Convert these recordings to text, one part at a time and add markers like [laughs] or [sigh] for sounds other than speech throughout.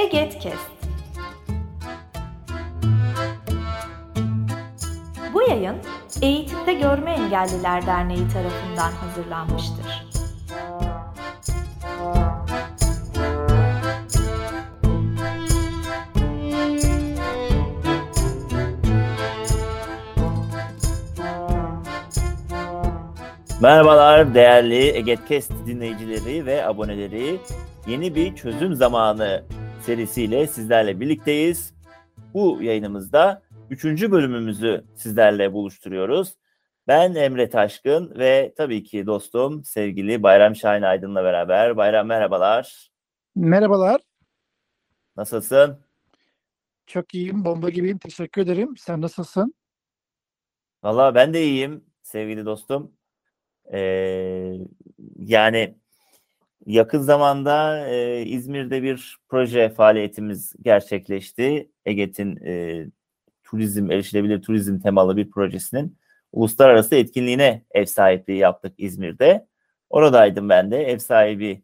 Egetkest. Bu yayın Eğitimde Görme Engelliler Derneği tarafından hazırlanmıştır. Merhabalar değerli Egetkest dinleyicileri ve aboneleri. Yeni bir çözüm zamanı serisiyle sizlerle birlikteyiz. Bu yayınımızda üçüncü bölümümüzü sizlerle buluşturuyoruz. Ben Emre Taşkın ve tabii ki dostum sevgili Bayram Şahin Aydın'la beraber. Bayram merhabalar. Merhabalar. Nasılsın? Çok iyiyim, bomba gibiyim. Teşekkür ederim. Sen nasılsın? Valla ben de iyiyim sevgili dostum. Ee, yani yakın zamanda e, İzmir'de bir proje faaliyetimiz gerçekleşti. EGET'in e, turizm, erişilebilir turizm temalı bir projesinin uluslararası etkinliğine ev sahipliği yaptık İzmir'de. Oradaydım ben de ev sahibi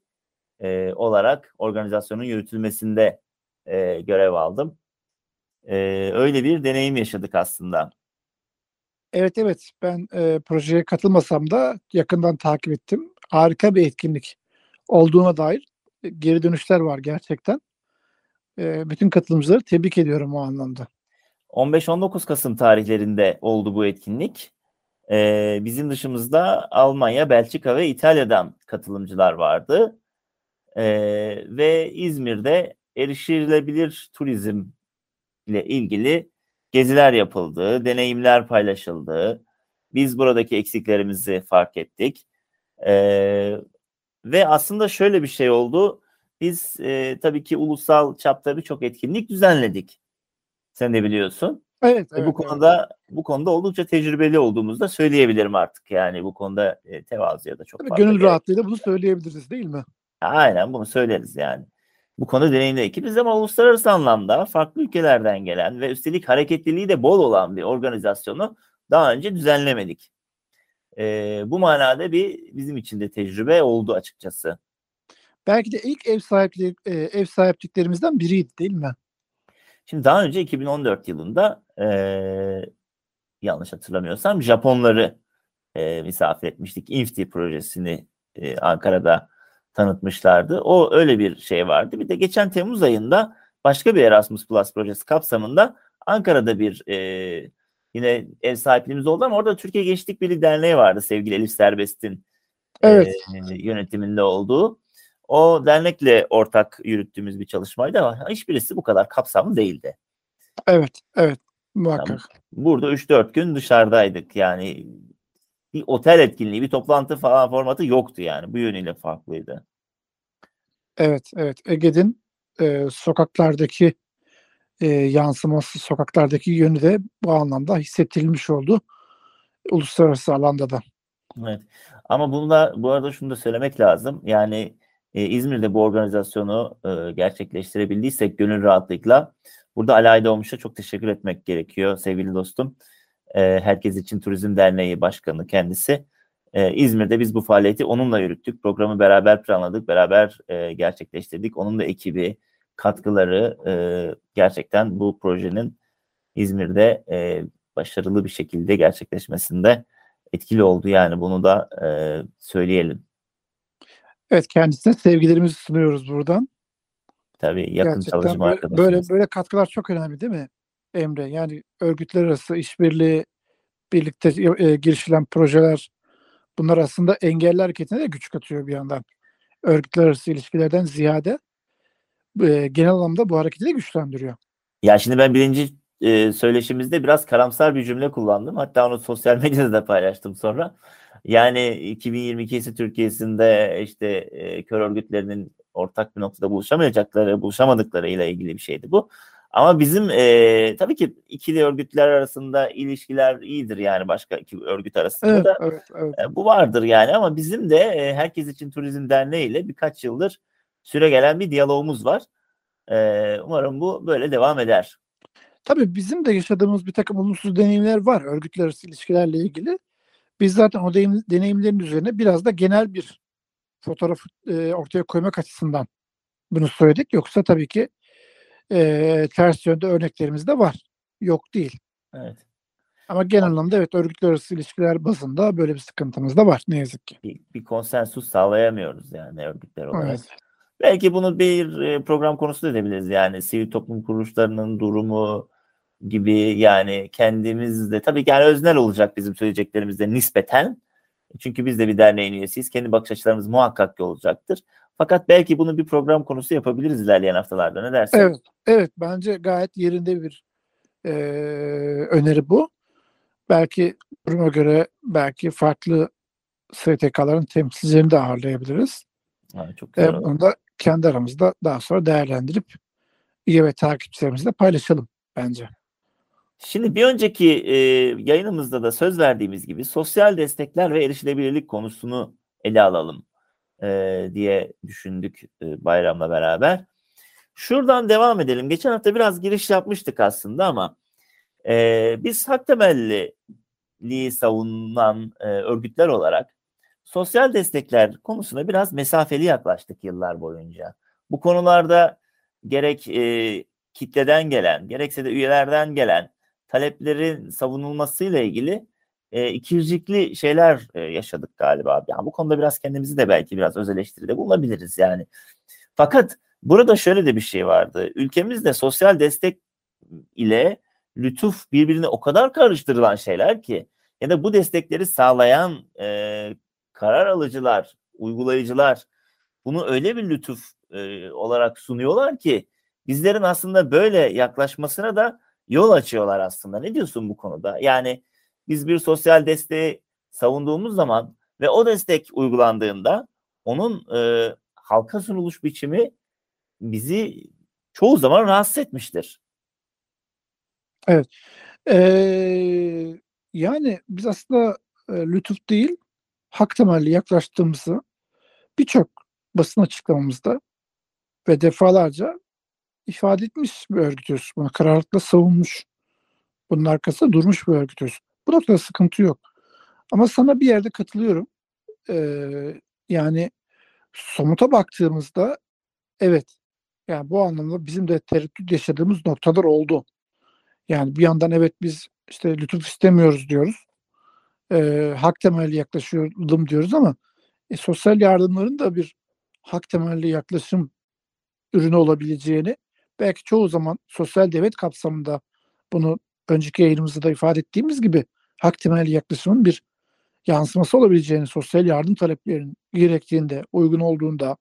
e, olarak organizasyonun yürütülmesinde e, görev aldım. E, öyle bir deneyim yaşadık aslında. Evet evet ben e, projeye katılmasam da yakından takip ettim. Harika bir etkinlik olduğuna dair e, geri dönüşler var gerçekten. E, bütün katılımcıları tebrik ediyorum o anlamda. 15-19 Kasım tarihlerinde oldu bu etkinlik. Ee, bizim dışımızda Almanya, Belçika ve İtalya'dan katılımcılar vardı. Ee, ve İzmir'de erişilebilir turizm ile ilgili geziler yapıldı, deneyimler paylaşıldı. Biz buradaki eksiklerimizi fark ettik. Ee, ve aslında şöyle bir şey oldu. Biz e, tabii ki ulusal çapta birçok etkinlik düzenledik. Sen de biliyorsun. Evet, evet bu konuda evet. bu konuda oldukça tecrübeli olduğumuzu da söyleyebilirim artık. Yani bu konuda e, tevazuya da çok Tabii fazla. gönül gerek- rahatlığıyla bunu söyleyebiliriz değil mi? Aynen bunu söyleriz yani. Bu konu deneyimli ekibiz ama uluslararası anlamda farklı ülkelerden gelen ve üstelik hareketliliği de bol olan bir organizasyonu daha önce düzenlemedik. Ee, bu manada bir bizim için de tecrübe oldu açıkçası. Belki de ilk ev sahipliği e, ev sahipliklerimizden biriydi değil mi? Şimdi daha önce 2014 yılında eee, yanlış hatırlamıyorsam Japonları eee, misafir etmiştik. Infti projesini eee, Ankara'da tanıtmışlardı. O öyle bir şey vardı. Bir de geçen Temmuz ayında başka bir Erasmus Plus projesi kapsamında Ankara'da bir eee, yine ev sahipliğimiz oldu ama orada Türkiye Gençlik Birliği Derneği vardı sevgili Elif Serbest'in Evet. eee, yönetiminde olduğu. O dernekle ortak yürüttüğümüz bir çalışmaydı ama hiçbirisi bu kadar kapsamlı değildi. Evet, evet. Muhakkak. Burada 3-4 gün dışarıdaydık. Yani bir otel etkinliği, bir toplantı falan formatı yoktu yani. Bu yönüyle farklıydı. Evet, evet. Ege'nin e, sokaklardaki e, yansıması, sokaklardaki yönü de bu anlamda hissettirilmiş oldu. Uluslararası alanda da. Evet. Ama bunda bu arada şunu da söylemek lazım. Yani e, İzmir'de bu organizasyonu e, gerçekleştirebildiysek gönül rahatlığıyla burada Ali Aydoğmuş'a çok teşekkür etmek gerekiyor sevgili dostum. E, Herkes için Turizm Derneği Başkanı kendisi. E, İzmir'de biz bu faaliyeti onunla yürüttük. Programı beraber planladık, beraber e, gerçekleştirdik. Onun da ekibi, katkıları e, gerçekten bu projenin İzmir'de e, başarılı bir şekilde gerçekleşmesinde etkili oldu. Yani bunu da e, söyleyelim. Evet, kendisine sevgilerimizi sunuyoruz buradan. Tabii yakın Gerçekten çalışma böyle, arkadaşımız. böyle böyle katkılar çok önemli değil mi Emre? Yani örgütler arası işbirliği, birlikte e, girişilen projeler bunlar aslında engelli hareketine de güç katıyor bir yandan. Örgütler arası ilişkilerden ziyade e, genel anlamda bu hareketi de güçlendiriyor. Ya şimdi ben birinci e, söyleşimizde biraz karamsar bir cümle kullandım. Hatta onu sosyal [laughs] medyada da paylaştım sonra. Yani 2022'si Türkiye'sinde işte e, kör örgütlerinin ortak bir noktada buluşamayacakları, buluşamadıkları ile ilgili bir şeydi bu. Ama bizim e, tabii ki ikili örgütler arasında ilişkiler iyidir yani başka iki örgüt arasında Evet, da. evet, evet. E, Bu vardır yani ama bizim de e, Herkes için Turizm Derneği ile birkaç yıldır süre gelen bir diyalogumuz var. E, Umarım bu böyle devam eder. Tabii bizim de yaşadığımız bir takım olumsuz deneyimler var örgütler arası ilişkilerle ilgili. Biz zaten o deneyim- deneyimlerin üzerine biraz da genel bir fotoğraf e, ortaya koymak açısından bunu söyledik. Yoksa tabii ki e, ters yönde örneklerimiz de var. Yok değil. Evet. Ama genel anlamda evet örgütler arası ilişkiler bazında böyle bir sıkıntımız da var ne yazık ki. Bir, bir konsensus sağlayamıyoruz yani örgütler olarak. Evet. Belki bunu bir e, program konusu da edebiliriz. Yani sivil toplum kuruluşlarının durumu gibi yani kendimiz de tabii ki yani öznel olacak bizim söyleyeceklerimizde nispeten. Çünkü biz de bir derneğin üyesiyiz. Kendi bakış açılarımız muhakkak ki olacaktır. Fakat belki bunu bir program konusu yapabiliriz ilerleyen haftalarda. Ne dersin? Evet, evet bence gayet yerinde bir e, öneri bu. Belki duruma göre belki farklı STK'ların temsilcilerini de ağırlayabiliriz. Ha, çok güzel. E, olur. Kendi aramızda daha sonra değerlendirip üye ve takipçilerimizle paylaşalım bence. Şimdi bir önceki e, yayınımızda da söz verdiğimiz gibi sosyal destekler ve erişilebilirlik konusunu ele alalım e, diye düşündük e, bayramla beraber. Şuradan devam edelim. Geçen hafta biraz giriş yapmıştık aslında ama e, biz hak temelliliği savunan e, örgütler olarak sosyal destekler konusuna biraz mesafeli yaklaştık yıllar boyunca. Bu konularda gerek e, kitleden gelen, gerekse de üyelerden gelen taleplerin savunulmasıyla ilgili e, ikircikli şeyler e, yaşadık galiba. Yani bu konuda biraz kendimizi de belki biraz öz eleştiride bulunabiliriz yani. Fakat burada şöyle de bir şey vardı. Ülkemizde sosyal destek ile lütuf birbirine o kadar karıştırılan şeyler ki ya da bu destekleri sağlayan e, karar alıcılar, uygulayıcılar bunu öyle bir lütuf e, olarak sunuyorlar ki bizlerin aslında böyle yaklaşmasına da yol açıyorlar aslında. Ne diyorsun bu konuda? Yani biz bir sosyal desteği savunduğumuz zaman ve o destek uygulandığında onun e, halka sunuluş biçimi bizi çoğu zaman rahatsız etmiştir. Ee, yani biz aslında e, lütuf değil, hak temelli yaklaştığımızı birçok basın açıklamamızda ve defalarca ifade etmiş bir örgütüz. Bunu kararlılıkla savunmuş. Bunun arkasında durmuş bir örgütüz. Bu noktada sıkıntı yok. Ama sana bir yerde katılıyorum. Ee, yani somuta baktığımızda evet yani bu anlamda bizim de tereddüt yaşadığımız noktalar oldu. Yani bir yandan evet biz işte lütuf istemiyoruz diyoruz. Ee, hak temelli yaklaşalım diyoruz ama e, sosyal yardımların da bir hak temelli yaklaşım ürünü olabileceğini belki çoğu zaman sosyal devlet kapsamında bunu önceki yayınımızda da ifade ettiğimiz gibi hak temelli yaklaşımın bir yansıması olabileceğini, sosyal yardım taleplerinin gerektiğinde, uygun olduğunda,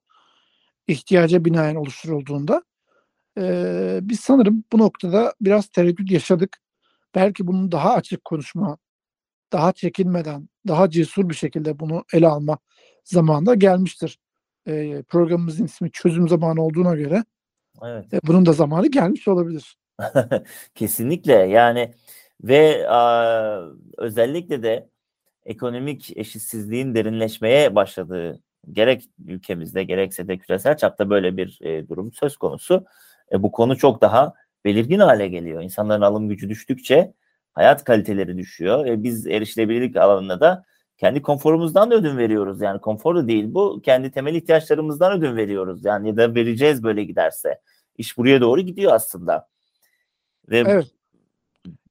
ihtiyaca binaen oluşturulduğunda e, biz sanırım bu noktada biraz tereddüt yaşadık. Belki bunun daha açık konuşma, daha çekinmeden, daha cesur bir şekilde bunu ele alma zamanında gelmiştir. E, programımızın ismi çözüm zamanı olduğuna göre Evet. e, bunun da zamanı gelmiş olabilir. [laughs] Kesinlikle yani ve a, özellikle de ekonomik eşitsizliğin derinleşmeye başladığı gerek ülkemizde gerekse de küresel çapta böyle bir e, durum söz konusu. E, bu konu çok daha belirgin hale geliyor. İnsanların alım gücü düştükçe hayat kaliteleri düşüyor. E, biz erişilebilirlik alanında da kendi konforumuzdan da ödün veriyoruz. Yani konfor da değil bu. Kendi temel ihtiyaçlarımızdan ödün veriyoruz. Yani ya da vereceğiz böyle giderse. İş buraya doğru gidiyor aslında. Ve Evet.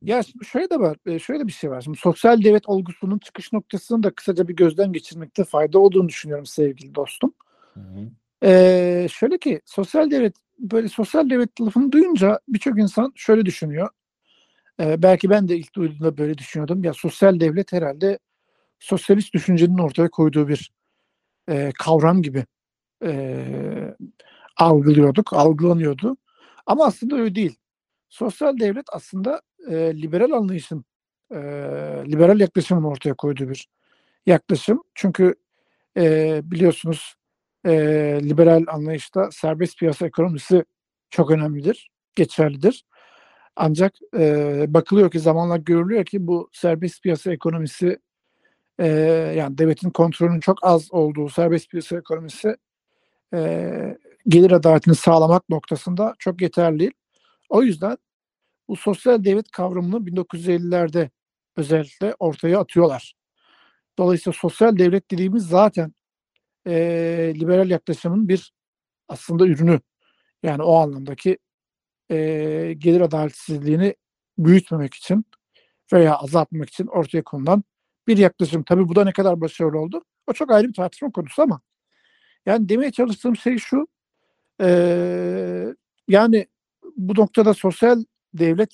Ya şimdi şöyle de var, e, şöyle bir şey var. Şimdi sosyal devlet olgusunun çıkış noktasını da kısaca bir gözden geçirmekte fayda olduğunu düşünüyorum sevgili dostum. Hı hı. Ee, şöyle ki sosyal devlet böyle sosyal devlet lafını duyunca birçok insan şöyle düşünüyor. Ee, belki ben de ilk duyduğumda böyle düşünüyordum. Ya sosyal devlet herhalde sosyalist düşüncenin ortaya koyduğu bir e, kavram gibi e, algılıyorduk, algılanıyordu. Ama aslında öyle değil. Sosyal devlet aslında e, liberal anlayışın, e, liberal yaklaşımın ortaya koyduğu bir yaklaşım. Çünkü e, biliyorsunuz e, liberal anlayışta serbest piyasa ekonomisi çok önemlidir, geçerlidir. Ancak e, bakılıyor ki zamanla görülüyor ki bu serbest piyasa ekonomisi e, yani devletin kontrolünün çok az olduğu serbest piyasa ekonomisi e, gelir adaletini sağlamak noktasında çok yeterli değil. O yüzden bu sosyal devlet kavramını 1950'lerde özellikle ortaya atıyorlar. Dolayısıyla sosyal devlet dediğimiz zaten e, liberal yaklaşımın bir aslında ürünü. Yani o anlamdaki e, gelir adaletsizliğini büyütmemek için veya azaltmak için ortaya konulan bir yaklaşım. Tabii bu da ne kadar başarılı oldu? O çok ayrı bir tartışma konusu ama yani demeye çalıştığım şey şu e, yani bu noktada sosyal devlet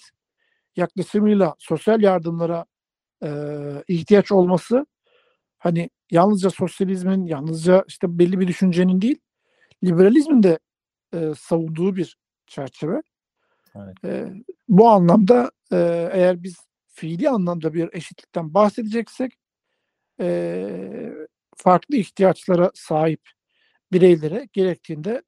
yaklaşımıyla sosyal yardımlara e, ihtiyaç olması hani yalnızca sosyalizmin, yalnızca işte belli bir düşüncenin değil, liberalizmin de e, savunduğu bir çerçeve. Evet. E, bu anlamda e, eğer biz fiili anlamda bir eşitlikten bahsedeceksek e, farklı ihtiyaçlara sahip bireylere gerektiğinde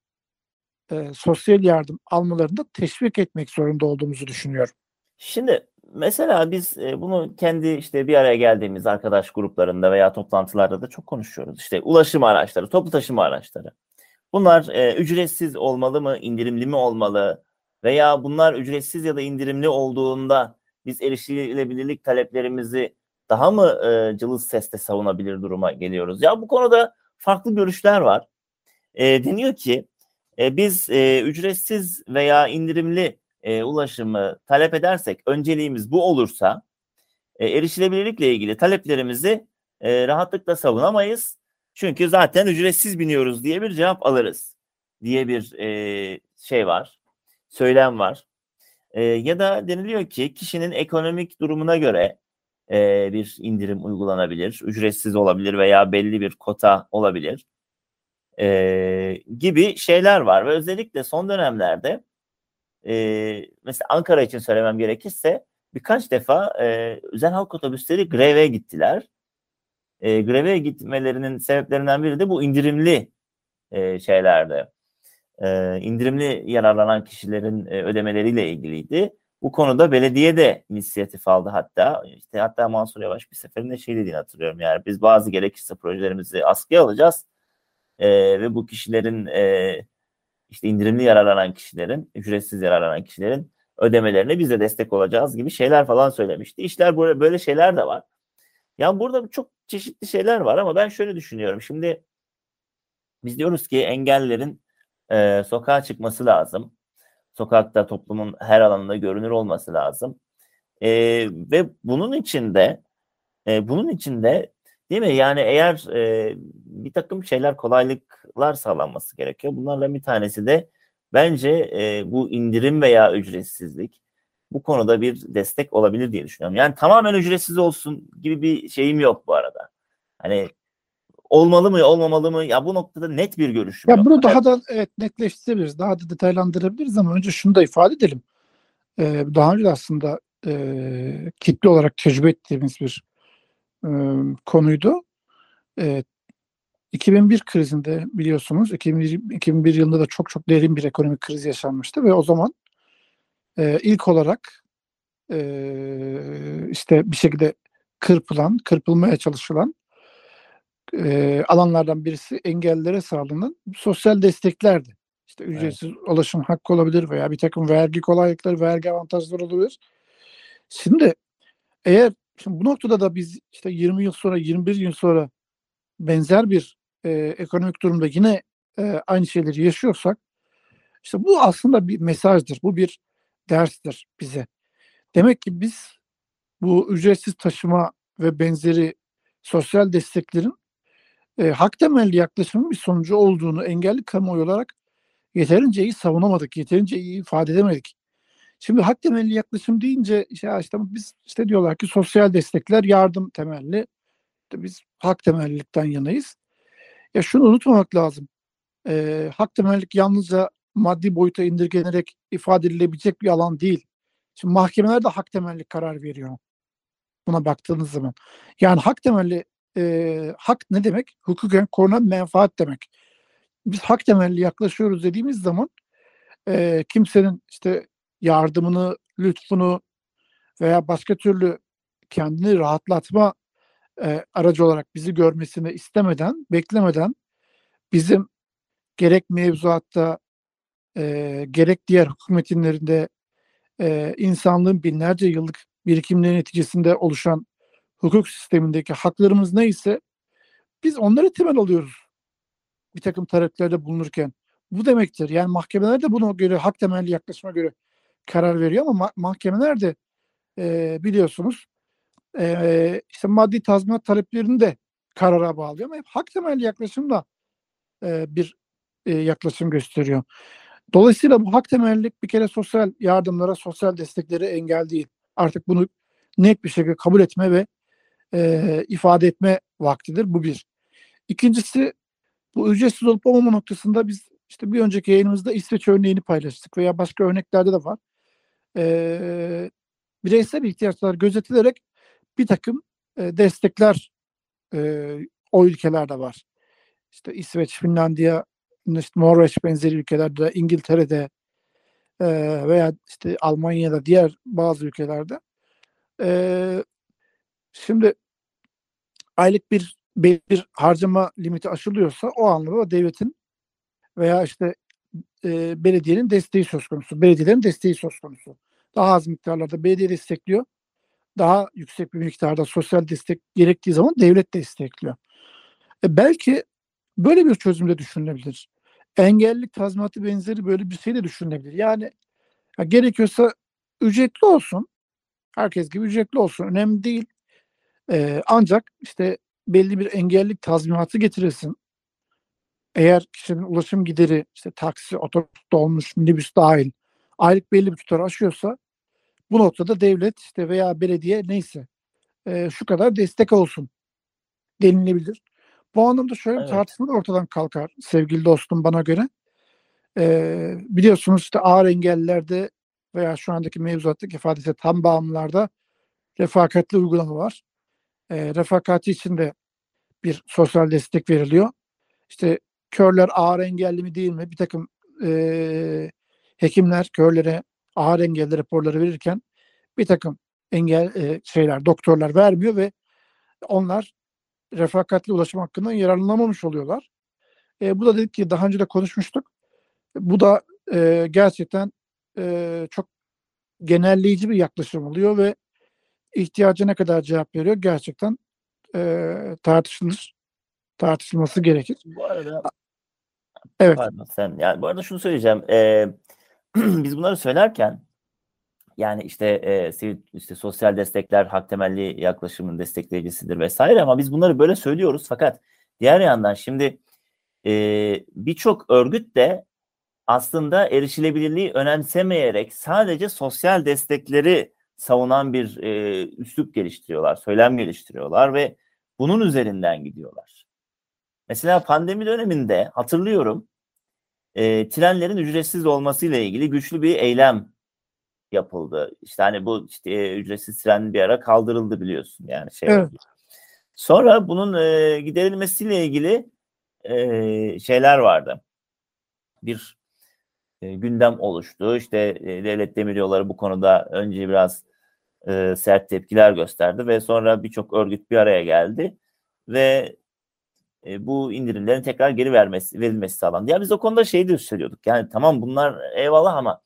e, sosyal yardım almalarında teşvik etmek zorunda olduğumuzu düşünüyorum. Şimdi mesela biz e, bunu kendi işte bir araya geldiğimiz arkadaş gruplarında veya toplantılarda da çok konuşuyoruz. İşte ulaşım araçları, toplu taşıma araçları. Bunlar e, ücretsiz olmalı mı, indirimli mi olmalı? Veya bunlar ücretsiz ya da indirimli olduğunda biz erişilebilirlik taleplerimizi daha mı e, cılız sesle savunabilir duruma geliyoruz? Ya bu konuda farklı görüşler var. E, deniyor ki e, biz e, ücretsiz veya indirimli e, ulaşımı talep edersek, önceliğimiz bu olursa e, erişilebilirlikle ilgili taleplerimizi e, rahatlıkla savunamayız. Çünkü zaten ücretsiz biniyoruz diye bir cevap alırız diye bir e, şey var, söylem var. E, ya da deniliyor ki kişinin ekonomik durumuna göre e, bir indirim uygulanabilir, ücretsiz olabilir veya belli bir kota olabilir e, gibi şeyler var ve özellikle son dönemlerde e, mesela Ankara için söylemem gerekirse birkaç defa e, özel halk otobüsleri greve gittiler. E, greve gitmelerinin sebeplerinden biri de bu indirimli e, şeylerde. E, indirimli yararlanan kişilerin e, ödemeleriyle ilgiliydi. Bu konuda belediye de inisiyatif aldı hatta. İşte hatta Mansur Yavaş bir seferinde şey dediğini hatırlıyorum. Yani biz bazı gerekirse projelerimizi askıya alacağız. E, ve bu kişilerin e, işte indirimli yararlanan kişilerin, ücretsiz yararlanan kişilerin ödemelerine biz de destek olacağız gibi şeyler falan söylemişti. İşler böyle, böyle şeyler de var. Yani burada çok çeşitli şeyler var ama ben şöyle düşünüyorum. Şimdi biz diyoruz ki engellerin e, sokağa çıkması lazım. Sokakta toplumun her alanında görünür olması lazım. E, ve bunun içinde e, bunun içinde değil mi? Yani eğer e, bir takım şeyler kolaylıklar sağlanması gerekiyor. Bunlarla bir tanesi de bence e, bu indirim veya ücretsizlik bu konuda bir destek olabilir diye düşünüyorum. Yani tamamen ücretsiz olsun gibi bir şeyim yok bu arada. Hani olmalı mı olmamalı mı ya bu noktada net bir görüşüm ya yok. Bunu daha da evet netleştirebiliriz, daha da detaylandırabiliriz ama önce şunu da ifade edelim. Ee, daha önce aslında e, kitle olarak tecrübe ettiğimiz bir e, konuydu. E, 2001 krizinde biliyorsunuz 2001, 2001 yılında da çok çok derin bir ekonomik kriz yaşanmıştı ve o zaman e, ilk olarak e, işte bir şekilde kırpılan, kırpılmaya çalışılan e, alanlardan birisi engellilere sağlanan sosyal desteklerdi. İşte ücretsiz evet. ulaşım hakkı olabilir veya bir takım vergi kolaylıkları, vergi avantajları olabilir. Şimdi eğer şimdi bu noktada da biz işte 20 yıl sonra, 21 yıl sonra benzer bir e, ekonomik durumda yine e, aynı şeyleri yaşıyorsak işte bu aslında bir mesajdır. Bu bir derstir bize. Demek ki biz bu ücretsiz taşıma ve benzeri sosyal desteklerin e, hak temelli yaklaşımın bir sonucu olduğunu engelli kamuoyu olarak yeterince iyi savunamadık, yeterince iyi ifade edemedik. Şimdi hak temelli yaklaşım deyince işte, işte biz işte diyorlar ki sosyal destekler yardım temelli. Biz hak temellilikten yanayız. Ya şunu unutmamak lazım. E, hak temellilik yalnızca maddi boyuta indirgenerek ifade edilebilecek bir alan değil. Şimdi mahkemeler de hak temelli karar veriyor. Buna baktığınız zaman. Yani hak temelli e, hak ne demek? Hukuken korunan menfaat demek. Biz hak temelli yaklaşıyoruz dediğimiz zaman e, kimsenin işte yardımını, lütfunu veya başka türlü kendini rahatlatma e, aracı olarak bizi görmesini istemeden, beklemeden bizim gerek mevzuatta e, gerek diğer hukuk metinlerinde e, insanlığın binlerce yıllık birikimleri neticesinde oluşan hukuk sistemindeki haklarımız neyse biz onları temel alıyoruz bir takım taleplerde bulunurken. Bu demektir. Yani mahkemeler de buna göre hak temelli yaklaşıma göre karar veriyor ama ma- mahkemeler de e, biliyorsunuz e, işte maddi tazminat taleplerini de karara bağlıyor ama hep hak temelli yaklaşımla e, bir e, yaklaşım gösteriyor. Dolayısıyla bu hak temellilik bir kere sosyal yardımlara, sosyal destekleri engel değil. Artık bunu net bir şekilde kabul etme ve e, ifade etme vaktidir. Bu bir. İkincisi bu ücretsiz olup olmama noktasında biz işte bir önceki yayınımızda İsveç örneğini paylaştık veya başka örneklerde de var. E, bireysel ihtiyaçlar gözetilerek bir takım e, destekler e, o ülkelerde var. İşte İsveç, Finlandiya, işte Norveç benzeri ülkelerde, İngiltere'de e, veya işte Almanya'da diğer bazı ülkelerde. E, şimdi aylık bir bir harcama limiti aşılıyorsa o anlamda devletin veya işte e, belediyenin desteği söz konusu. Belediyelerin desteği söz konusu. Daha az miktarlarda belediye destekliyor. Daha yüksek bir miktarda sosyal destek gerektiği zaman devlet destekliyor. E belki böyle bir çözüm de düşünülebilir. Engellilik tazminatı benzeri böyle bir şey de düşünülebilir. Yani ya gerekiyorsa ücretli olsun. Herkes gibi ücretli olsun. Önemli değil. E, ancak işte belli bir engellilik tazminatı getirilsin. Eğer kişinin ulaşım gideri işte taksi, otobüs, dolmuş, minibüs dahil aylık belli bir tutar aşıyorsa bu noktada devlet işte veya belediye neyse e, şu kadar destek olsun denilebilir. Bu anlamda şöyle bir Evet. tartışma da ortadan kalkar sevgili dostum bana göre. E, biliyorsunuz işte ağır engellilerde veya şu andaki mevzuattaki ifadesi tam bağımlılarda refakatli uygulama var. E, refakati için de bir sosyal destek veriliyor. İşte körler ağır engelli mi değil mi? Bir takım e, hekimler körlere ağır engelli raporları verirken bir takım engel e, şeyler doktorlar vermiyor ve onlar refakatli ulaşım hakkından yararlanamamış oluyorlar. E, bu da dedik ki daha önce de konuşmuştuk. Bu da e, gerçekten e, çok genelleyici bir yaklaşım oluyor ve ihtiyaca ne kadar cevap veriyor gerçekten e, tartışılır. Tartışılması gerekir. Bu arada Evet. Pardon sen yani bu arada şunu söyleyeceğim. Ee, [clears throat] biz bunları söylerken yani işte e, sivil işte sosyal destekler hak temelli yaklaşımın destekleyicisidir vesaire ama biz bunları böyle söylüyoruz fakat diğer yandan şimdi e, birçok örgüt de aslında erişilebilirliği önemsemeyerek sadece sosyal destekleri savunan bir e, üslup geliştiriyorlar, söylem geliştiriyorlar ve bunun üzerinden gidiyorlar. Mesela pandemi döneminde hatırlıyorum e, trenlerin ücretsiz olmasıyla ilgili güçlü bir eylem yapıldı. İşte hani bu işte e, ücretsiz tren bir ara kaldırıldı biliyorsun yani şey Evet. oldu. Sonra bunun e, giderilmesiyle ilgili e, şeyler vardı. Bir e, gündem oluştu. İşte e, devlet demiryolları bu konuda önce biraz e, sert tepkiler gösterdi ve sonra birçok örgüt bir araya geldi ve e, bu indirimlerin tekrar geri vermesi verilmesi sağlandı. Ya biz o konuda şey de söylüyorduk. Yani tamam bunlar eyvallah ama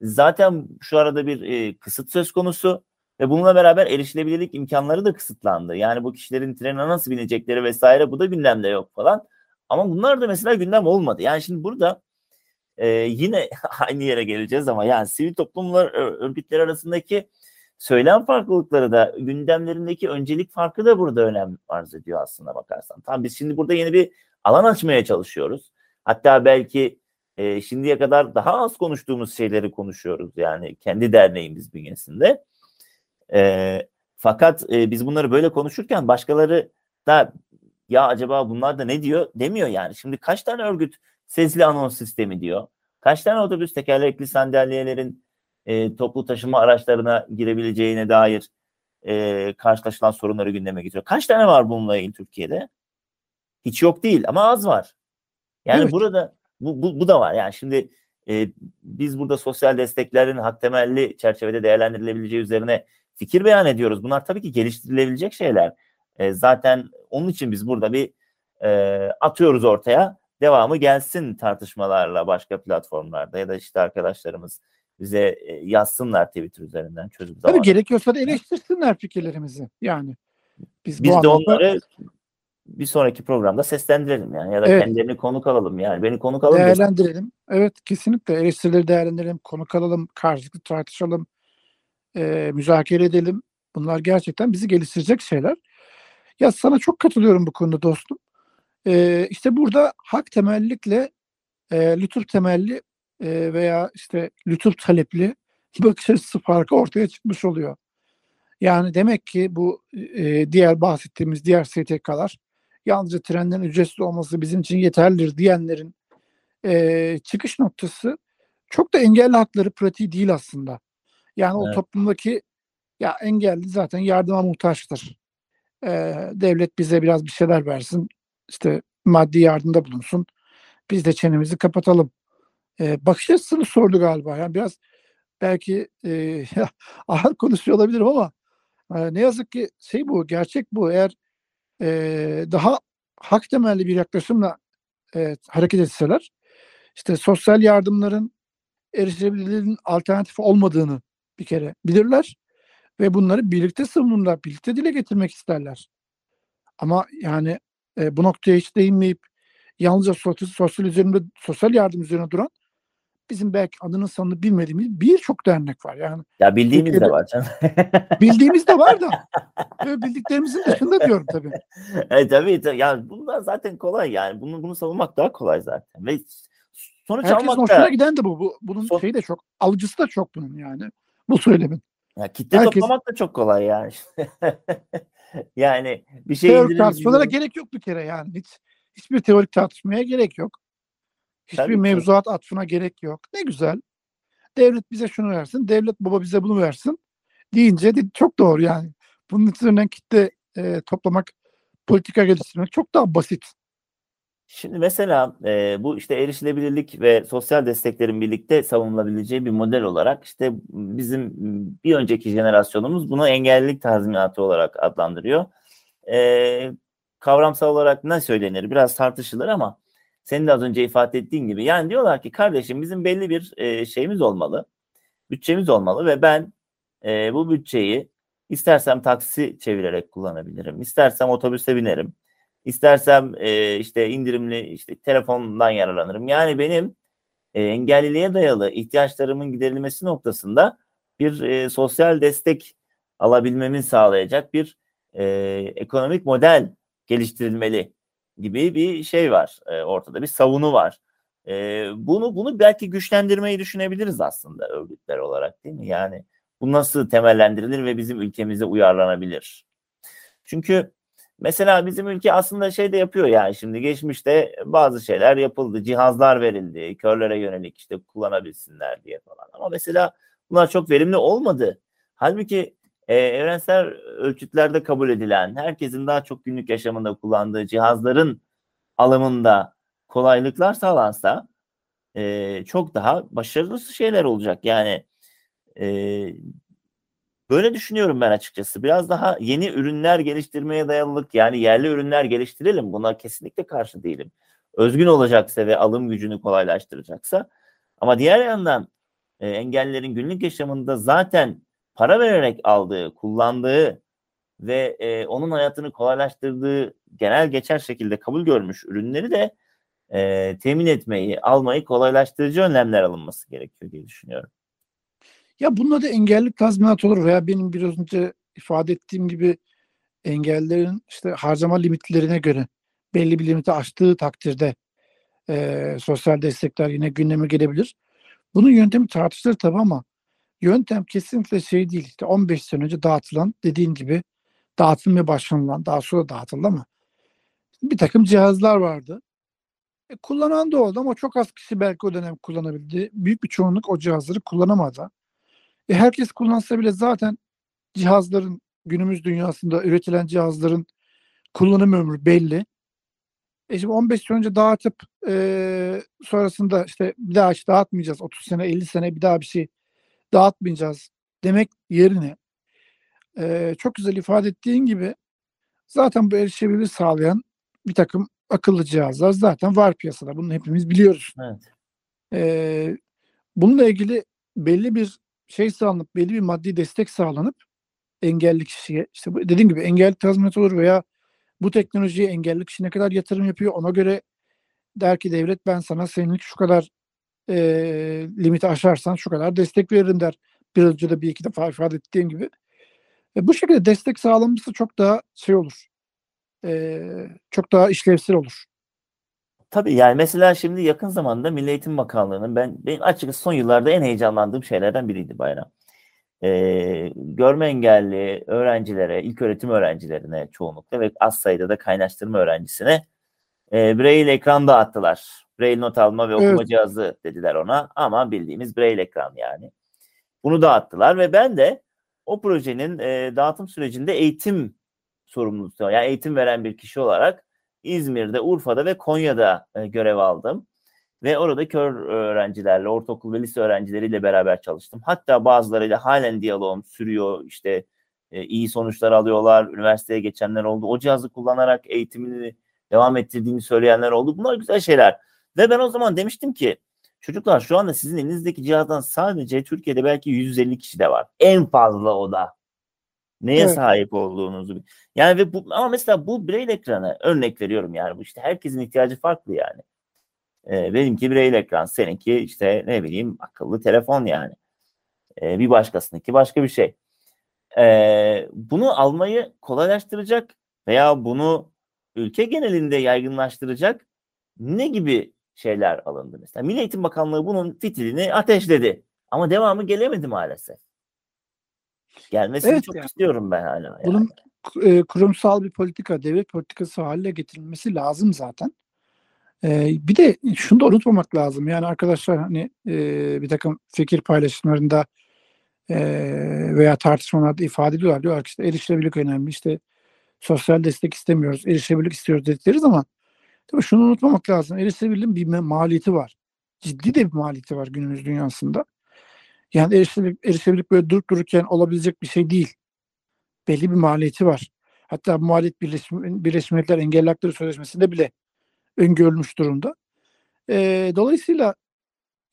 zaten şu arada bir e, kısıt söz konusu ve bununla beraber erişilebilirlik imkanları da kısıtlandı. Yani bu kişilerin trene nasıl binecekleri vesaire bu da gündemde yok falan. Ama bunlar da mesela gündem olmadı. Yani şimdi burada e, yine [laughs] aynı yere geleceğiz ama yani sivil toplumlar örgütleri arasındaki söylem farklılıkları da gündemlerindeki öncelik farkı da burada önem arz ediyor aslında bakarsan. Tamam biz şimdi burada yeni bir alan açmaya çalışıyoruz. Hatta belki e, şimdiye kadar daha az konuştuğumuz şeyleri konuşuyoruz yani kendi derneğimiz bünyesinde. E, fakat e, biz bunları böyle konuşurken başkaları da ya acaba bunlar da ne diyor demiyor yani. Şimdi kaç tane örgüt sesli anons sistemi diyor. Kaç tane otobüs tekerlekli sandalyelerin e, toplu taşıma araçlarına girebileceğine dair e, karşılaşılan sorunları gündeme getiriyor. Kaç tane var bununla ilgili Türkiye'de? Hiç yok değil ama az var. Yani Evet. burada bu, bu, bu da var. Yani şimdi e, biz burada sosyal desteklerin hak temelli çerçevede değerlendirilebileceği üzerine fikir beyan ediyoruz. Bunlar tabii ki geliştirilebilecek şeyler. E, zaten onun için biz burada bir e, atıyoruz ortaya. Devamı gelsin tartışmalarla başka platformlarda ya da işte arkadaşlarımız bize e, yazsınlar Twitter üzerinden çözüm Tabii zamanı. gerekiyorsa da eleştirsinler fikirlerimizi. Yani biz, Biz bu de anlamda onları bir sonraki programda seslendirelim yani ya da Evet. kendilerini konuk alalım yani beni konuk desin. Değerlendirelim. Evet kesinlikle eleştirileri değerlendirelim, konuk alalım, karşılıklı tartışalım, e, müzakere edelim. Bunlar gerçekten bizi geliştirecek şeyler. Ya sana çok katılıyorum bu konuda dostum. E, işte burada hak temellikle e, lütuf temelli e, veya işte lütuf talepli bakış açısı farkı ortaya çıkmış oluyor. Yani demek ki bu e, diğer bahsettiğimiz diğer STK'lar yalnızca trenlerin ücretsiz olması bizim için yeterlidir diyenlerin e, çıkış noktası çok da engelli hakları pratiği değil aslında. Yani o Evet. toplumdaki ya engelli zaten yardıma muhtaçtır. E, devlet bize biraz bir şeyler versin, işte maddi yardımda bulunsun. Biz de çenemizi kapatalım. E, bakış açısını sordu galiba. Yani biraz belki e, [laughs] ağır konuşuyor olabilirim ama e, ne yazık ki şey bu, gerçek bu. Eğer e, daha hak temelli bir yaklaşımla e, hareket etseler, işte sosyal yardımların erişilebilirliğinin alternatifi olmadığını bir kere bilirler ve bunları birlikte savunurlar, birlikte dile getirmek isterler. Ama yani e, bu noktaya hiç değinmeyip yalnızca sosyal, sosyal üzerinde sosyal yardım üzerine duran bizim belki adını sanını bilmediğimiz birçok dernek var. Yani Ya bildiğimiz de var canım. [laughs] bildiğimiz de var da [laughs] bildiklerimizin dışında diyorum tabii. e, tabii tabii. Yani bunlar zaten kolay yani. Bunu bunu savunmak daha kolay zaten. Ve sonuç Herkesin almak hoşuna da giden de bu. bu bunun Son- şeyi de çok, alıcısı da çok bunun yani. Bu söylemin. ya kitle herkes- toplamak da çok kolay yani. [laughs] yani bir şey Teorik tartışmalara indirelim. gerek yok bir kere yani. Hiç hiçbir teorik tartışmaya gerek yok. Hiçbir Tabii ki. mevzuat atfına gerek yok. Ne güzel. Devlet bize şunu versin, devlet baba bize bunu versin deyince de çok doğru yani. Bunun üzerinden kitle e, toplamak, politika geliştirmek çok daha basit. Şimdi mesela e, bu işte erişilebilirlik ve sosyal desteklerin birlikte savunulabileceği bir model olarak işte bizim bir önceki jenerasyonumuz bunu engellilik tazminatı olarak adlandırıyor. E, kavramsal olarak ne söylenir biraz tartışılır ama senin de az önce ifade ettiğin gibi yani diyorlar ki kardeşim bizim belli bir e, şeyimiz olmalı, bütçemiz olmalı ve ben e, bu bütçeyi istersem taksi çevirerek kullanabilirim, istersem otobüse binerim. İstersem e, işte indirimli işte telefondan yararlanırım. Yani benim e, engelliliğe dayalı ihtiyaçlarımın giderilmesi noktasında bir e, sosyal destek alabilmemi sağlayacak bir e, ekonomik model geliştirilmeli gibi bir şey var e, ortada bir savunu var. E, bunu bunu belki güçlendirmeyi düşünebiliriz aslında örgütler olarak değil mi? Yani bu nasıl temellendirilir ve bizim ülkemize uyarlanabilir? Çünkü Mesela bizim ülke aslında şey de yapıyor yani şimdi geçmişte bazı şeyler yapıldı. Cihazlar verildi. Körlere yönelik işte kullanabilsinler diye falan. Ama mesela bunlar çok verimli olmadı. Halbuki e, evrensel ölçütlerde kabul edilen, herkesin daha çok günlük yaşamında kullandığı cihazların alımında kolaylıklar sağlansa e, çok daha başarılı şeyler olacak. Yani e, Böyle düşünüyorum ben açıkçası. Biraz daha yeni ürünler geliştirmeye dayalılık yani yerli ürünler geliştirelim. Buna kesinlikle karşı değilim. Özgün olacaksa ve alım gücünü kolaylaştıracaksa. Ama diğer yandan e, engellilerin günlük yaşamında zaten para vererek aldığı, kullandığı ve e, onun hayatını kolaylaştırdığı genel geçer şekilde kabul görmüş ürünleri de e, temin etmeyi, almayı kolaylaştırıcı önlemler alınması gerekiyor diye düşünüyorum. Ya bununla da engellilik tazminatı olur veya benim biraz önce ifade ettiğim gibi engellerin işte harcama limitlerine göre belli bir limiti aştığı takdirde e, sosyal destekler yine gündeme gelebilir. Bunun yöntemi tartışılır tabii ama yöntem kesinlikle şey değil. İşte 15 sene önce dağıtılan dediğin gibi dağıtılmaya başlanılan daha sonra dağıtıldı ama bir takım cihazlar vardı. E, kullanan da oldu ama çok az kişi belki o dönem kullanabildi. Büyük bir çoğunluk o cihazları kullanamadı. E, herkes kullansa bile zaten cihazların günümüz dünyasında üretilen cihazların kullanım ömrü belli. E şimdi 15 sene önce dağıtıp e, sonrasında işte bir daha hiç dağıtmayacağız. 30 sene 50 sene bir daha bir şey dağıtmayacağız demek yerine e, çok güzel ifade ettiğin gibi zaten bu erişebilirliği sağlayan bir takım akıllı cihazlar zaten var piyasada. Bunu hepimiz biliyoruz. Evet. E, bununla ilgili belli bir şey sağlanıp belli bir maddi destek sağlanıp engelli kişiye işte dediğim gibi engelli tazminat olur veya Bu teknolojiye engelli kişi ne kadar yatırım yapıyor ona göre der ki devlet ben sana senelik şu kadar e, limiti aşarsan şu kadar destek veririm der. Biraz önce de bir iki defa ifade ettiğim gibi. E, bu şekilde destek sağlanması çok daha şey olur. E, çok daha işlevsel olur. Tabii yani mesela şimdi yakın zamanda Milli Eğitim Bakanlığı'nın ben benim açıkçası son yıllarda en heyecanlandığım şeylerden biriydi Bayram. Ee, görme engelli öğrencilere, ilk öğretim öğrencilerine çoğunlukla ve az sayıda da kaynaştırma öğrencisine e, Braille ekran dağıttılar. Braille not alma ve okuma Evet. cihazı dediler ona ama bildiğimiz Braille ekran yani. Bunu dağıttılar ve ben de o projenin e, dağıtım sürecinde eğitim sorumlusu, yani eğitim veren bir kişi olarak İzmir'de, Urfa'da ve Konya'da e, görev aldım. Ve orada kör öğrencilerle, ortaokul ve lise öğrencileriyle beraber çalıştım. Hatta bazılarıyla halen diyaloğum sürüyor. İşte e, iyi sonuçlar alıyorlar. Üniversiteye geçenler oldu. O cihazı kullanarak eğitimini devam ettirdiğini söyleyenler oldu. Bunlar güzel şeyler. Ve ben o zaman demiştim ki çocuklar şu anda sizin elinizdeki cihazdan sadece Türkiye'de belki 150 kişi de var. En fazla o da. Neye Evet. sahip olduğunuzu. Yani ve bu ama mesela bu braille ekranı örnek veriyorum yani bu işte herkesin ihtiyacı farklı yani. Ee, benimki braille ekran, seninki işte ne bileyim akıllı telefon yani. Ee, bir başkasınınki başka bir şey. Ee, bunu almayı kolaylaştıracak veya bunu ülke genelinde yaygınlaştıracak ne gibi şeyler alındı mesela? Milli Eğitim Bakanlığı bunun fitilini ateşledi. Ama devamı gelemedi maalesef. Gelmesini Evet çok yani. istiyorum ben hala. yani. Bunun e, kurumsal bir politika, devlet politikası haline getirilmesi lazım zaten. E, bir de şunu da unutmamak lazım. Yani arkadaşlar hani e, bir takım fikir paylaşımlarında e, veya tartışmalarda ifade ediyorlar. Diyorlar ki işte erişilebilirlik önemli. işte sosyal destek istemiyoruz, erişilebilirlik istiyoruz dedikleri zaman tabii şunu unutmamak lazım. Erişilebilirliğin bir maliyeti var. Ciddi de bir maliyeti var günümüz dünyasında. Yani erişilebilirlik, erişilebilirlik böyle durup dururken olabilecek bir şey değil. Belli bir maliyeti var. Hatta maliyet Birleşmiş, Birleşmiş Milletler Engelli Hakları Sözleşmesi'nde bile öngörülmüş durumda. Ee, dolayısıyla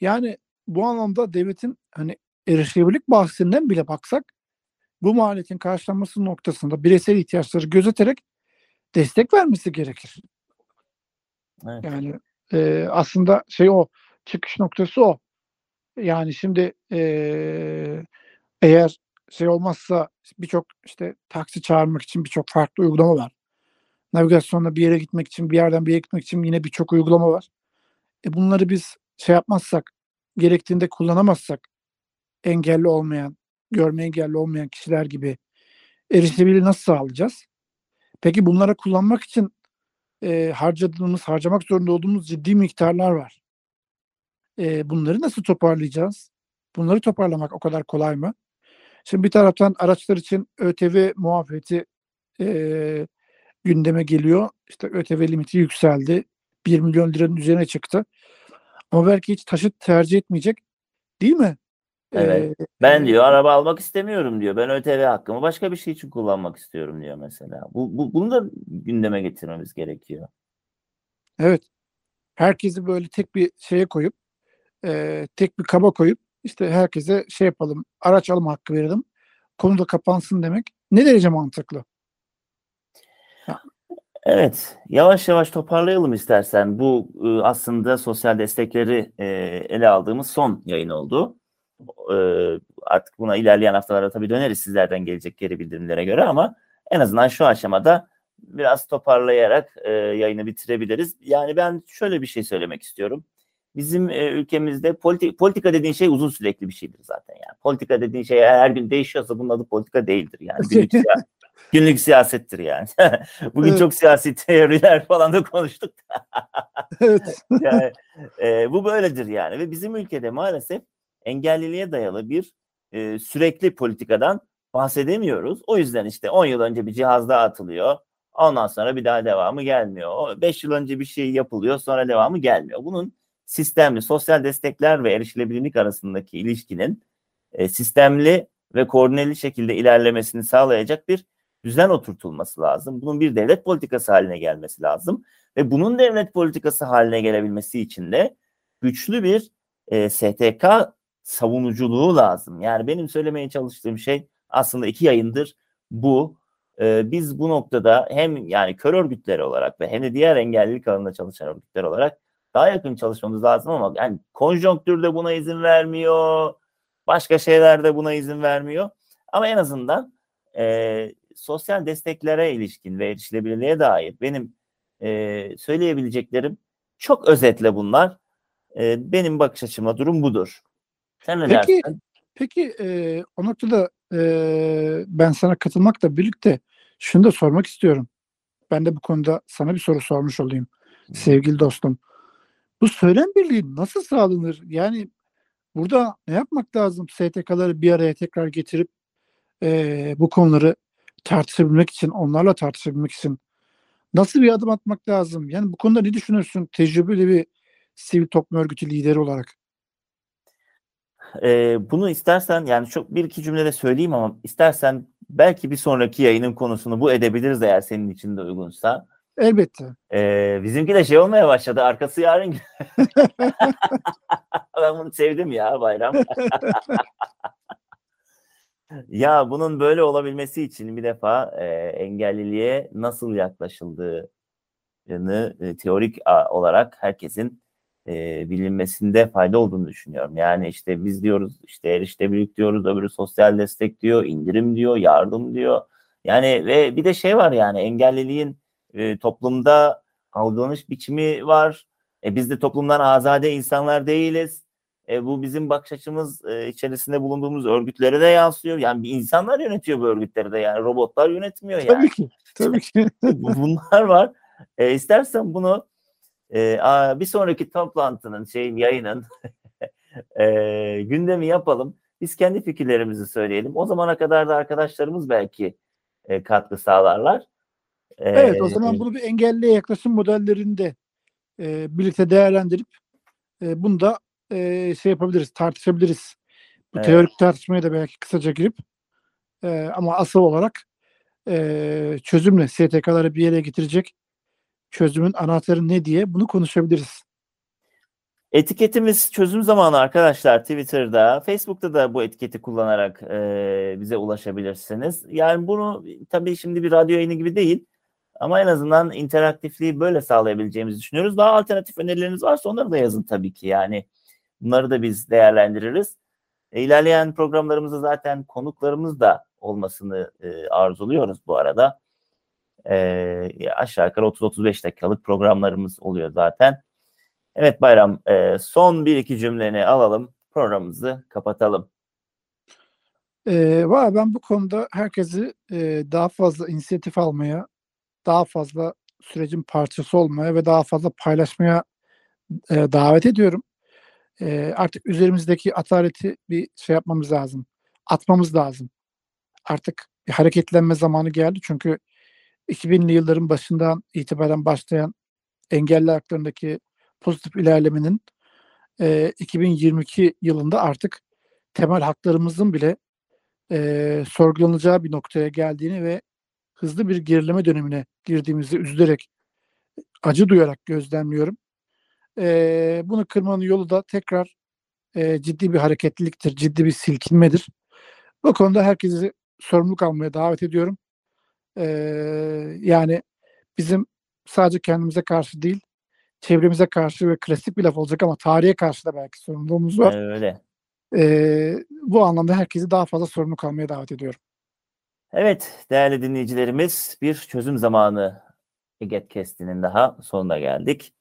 yani bu anlamda devletin hani erişilebilirlik bahsinden bile baksak bu maliyetin karşılanması noktasında bireysel ihtiyaçları gözeterek destek vermesi gerekir. Evet. Yani e, aslında şey o çıkış noktası o. Yani şimdi e, eğer şey olmazsa birçok işte taksi çağırmak için birçok farklı uygulama var. Navigasyonla bir yere gitmek için, bir yerden bir yere gitmek için yine birçok uygulama var. E bunları biz şey yapmazsak, gerektiğinde kullanamazsak engelli olmayan, görme engelli olmayan kişiler gibi erişilebilirliği nasıl sağlayacağız? Peki bunlara kullanmak için e, harcadığımız, harcamak zorunda olduğumuz ciddi miktarlar var. E, bunları nasıl toparlayacağız? Bunları toparlamak o kadar kolay mı? Şimdi bir taraftan araçlar için ÖTV muafiyeti e, gündeme geliyor. İşte ÖTV limiti yükseldi. 1 milyon liranın üzerine çıktı. Ama belki hiç taşıt tercih etmeyecek. Değil mi? Evet. E, Ben diyor araba almak istemiyorum diyor. Ben ÖTV hakkımı başka bir şey için kullanmak istiyorum diyor mesela. Bu, bu bunu da gündeme getirmemiz gerekiyor. Evet. Herkesi böyle tek bir şeye koyup e, tek bir kaba koyup işte herkese şey yapalım araç alma hakkı verelim. Konu da kapansın demek ne derece mantıklı? Evet, yavaş yavaş toparlayalım istersen. Bu e, aslında sosyal destekleri e, ele aldığımız son yayın oldu. E, artık buna ilerleyen haftalarda tabii döneriz sizlerden gelecek geri bildirimlere göre ama en azından şu aşamada biraz toparlayarak e, yayını bitirebiliriz. Yani ben şöyle bir şey söylemek istiyorum. Bizim e, ülkemizde politi- politika dediğin şey uzun sürekli bir şeydir zaten yani. Politika dediğin şey her gün değişiyorsa bunun adı politika değildir yani. [laughs] Günlük, siya- günlük siyasettir yani. [laughs] Bugün Evet. çok siyasi teoriler [laughs] falan da konuştuk. evet. yani, e, bu böyledir yani ve bizim ülkede maalesef engelliliğe dayalı bir e, sürekli politikadan bahsedemiyoruz. O yüzden işte 10 yıl önce bir cihaz daha atılıyor. Ondan sonra bir daha devamı gelmiyor. 5 yıl önce bir şey yapılıyor sonra devamı gelmiyor. Bunun sistemli sosyal destekler ve erişilebilirlik arasındaki ilişkinin e, sistemli ve koordineli şekilde ilerlemesini sağlayacak bir düzen oturtulması lazım. Bunun bir devlet politikası haline gelmesi lazım. Ve bunun devlet politikası haline gelebilmesi için de güçlü bir e, STK savunuculuğu lazım. Yani benim söylemeye çalıştığım şey aslında iki yayındır bu. e, biz bu noktada hem yani kör örgütleri olarak ve hem de diğer engellilik alanında çalışan örgütler olarak daha yakın çalışmamız lazım ama yani konjonktürde buna izin vermiyor. Başka şeyler de buna izin vermiyor. Ama en azından e, sosyal desteklere ilişkin ve erişilebilirliğe dair benim e, söyleyebileceklerim çok özetle bunlar. E, benim bakış açıma durum budur. Sen ne Peki, dersin? Peki e, o noktada e, ben sana katılmakla birlikte şunu da sormak istiyorum. Ben de bu konuda sana bir soru sormuş olayım sevgili dostum. Bu söylem birliği nasıl sağlanır? Yani burada ne yapmak lazım? STK'ları bir araya tekrar getirip e, bu konuları tartışabilmek için, onlarla tartışabilmek için nasıl bir adım atmak lazım? Yani bu konuda ne düşünürsün tecrübeli bir sivil toplum örgütü lideri olarak? Ee, bunu istersen yani çok bir iki cümlede söyleyeyim ama istersen belki bir sonraki yayının konusunu bu edebiliriz eğer senin için de uygunsa. Elbette. Ee, bizimki de şey olmaya başladı. Arkası yarın. [laughs] ben bunu sevdim ya bayram. [laughs] ya bunun böyle olabilmesi için bir defa e, engelliliğe nasıl yaklaşıldığını e, teorik olarak herkesin e, bilinmesinde fayda olduğunu düşünüyorum. Yani işte biz diyoruz işte erişilebilirlik diyoruz, öbürü sosyal destek diyor, indirim diyor, yardım diyor. Yani ve bir de şey var yani engelliliğin e, toplumda algılanış biçimi var. E, biz de toplumdan azade insanlar değiliz. E, bu bizim bakış açımız e, içerisinde bulunduğumuz örgütlere de yansıyor. Yani bir insanlar yönetiyor bu örgütleri de yani robotlar yönetmiyor yani. Tabii ki. Tabii ki. [laughs] Bunlar var. E, istersen bunu e, a, bir sonraki toplantının şeyin yayının [laughs] e, gündemi yapalım. Biz kendi fikirlerimizi söyleyelim. O zamana kadar da arkadaşlarımız belki e, katkı sağlarlar. E, Evet o zaman bunu bir engelliye yaklaşım modellerinde e, birlikte değerlendirip e, bunu da e, şey yapabiliriz, tartışabiliriz. Bu Evet. teorik tartışmaya da belki kısaca girip e, ama asıl olarak e, çözümle STK'ları bir yere getirecek çözümün anahtarı ne diye bunu konuşabiliriz. Etiketimiz çözüm zamanı arkadaşlar Twitter'da, Facebook'ta da bu etiketi kullanarak e, bize ulaşabilirsiniz. Yani bunu tabii şimdi bir radyo yayını gibi değil ama en azından interaktifliği böyle sağlayabileceğimizi düşünüyoruz. Daha alternatif önerileriniz varsa onları da yazın tabii ki yani bunları da biz değerlendiririz. E, ilerleyen programlarımızda zaten konuklarımız da olmasını e, arzuluyoruz bu arada. E, aşağı yukarı 30-35 dakikalık programlarımız oluyor zaten. Evet Bayram, e, son bir iki cümleni alalım, programımızı kapatalım. E, valla ben bu konuda herkesi e, daha fazla inisiyatif almaya, daha fazla sürecin parçası olmaya ve daha fazla paylaşmaya e, davet ediyorum. E, artık üzerimizdeki ataleti bir şey yapmamız lazım. Atmamız lazım. Artık bir hareketlenme zamanı geldi çünkü 2000'li yılların başından itibaren başlayan engelli haklarındaki pozitif ilerlemenin e, 2022 yılında artık temel haklarımızın bile e, sorgulanacağı bir noktaya geldiğini ve hızlı bir gerileme dönemine girdiğimizi üzülerek, acı duyarak gözlemliyorum. E, bunu kırmanın yolu da tekrar e, ciddi bir hareketliliktir, ciddi bir silkinmedir. Bu konuda herkesi sorumluluk almaya davet ediyorum. E, yani bizim sadece kendimize karşı değil, çevremize karşı ve klasik bir laf olacak ama tarihe karşı da belki sorumluluğumuz var. Öyle. Ee, bu anlamda herkesi daha fazla sorumluluk almaya davet ediyorum. Evet değerli dinleyicilerimiz bir çözüm zamanı Egetkest'inin daha sonuna geldik.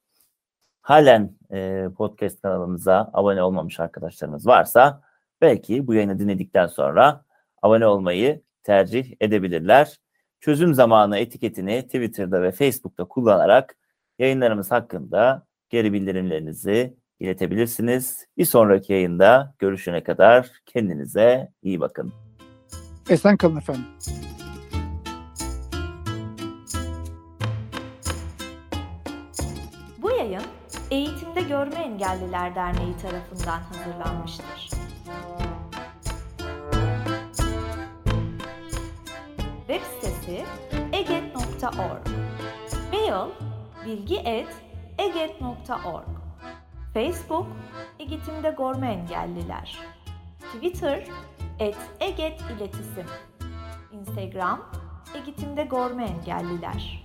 Halen e, podcast kanalımıza abone olmamış arkadaşlarımız varsa belki bu yayını dinledikten sonra abone olmayı tercih edebilirler. Çözüm zamanı etiketini Twitter'da ve Facebook'ta kullanarak yayınlarımız hakkında geri bildirimlerinizi iletebilirsiniz. Bir sonraki yayında görüşene kadar kendinize iyi bakın. Esen kalın efendim. Bu yayın Eğitimde Görme Engelliler Derneği tarafından hazırlanmıştır. Web sitesi eget.org Mail bilgi.eget.org Facebook Eğitimde Görme Engelliler Twitter et Eget İletisim Instagram Eğitimde görme engelliler.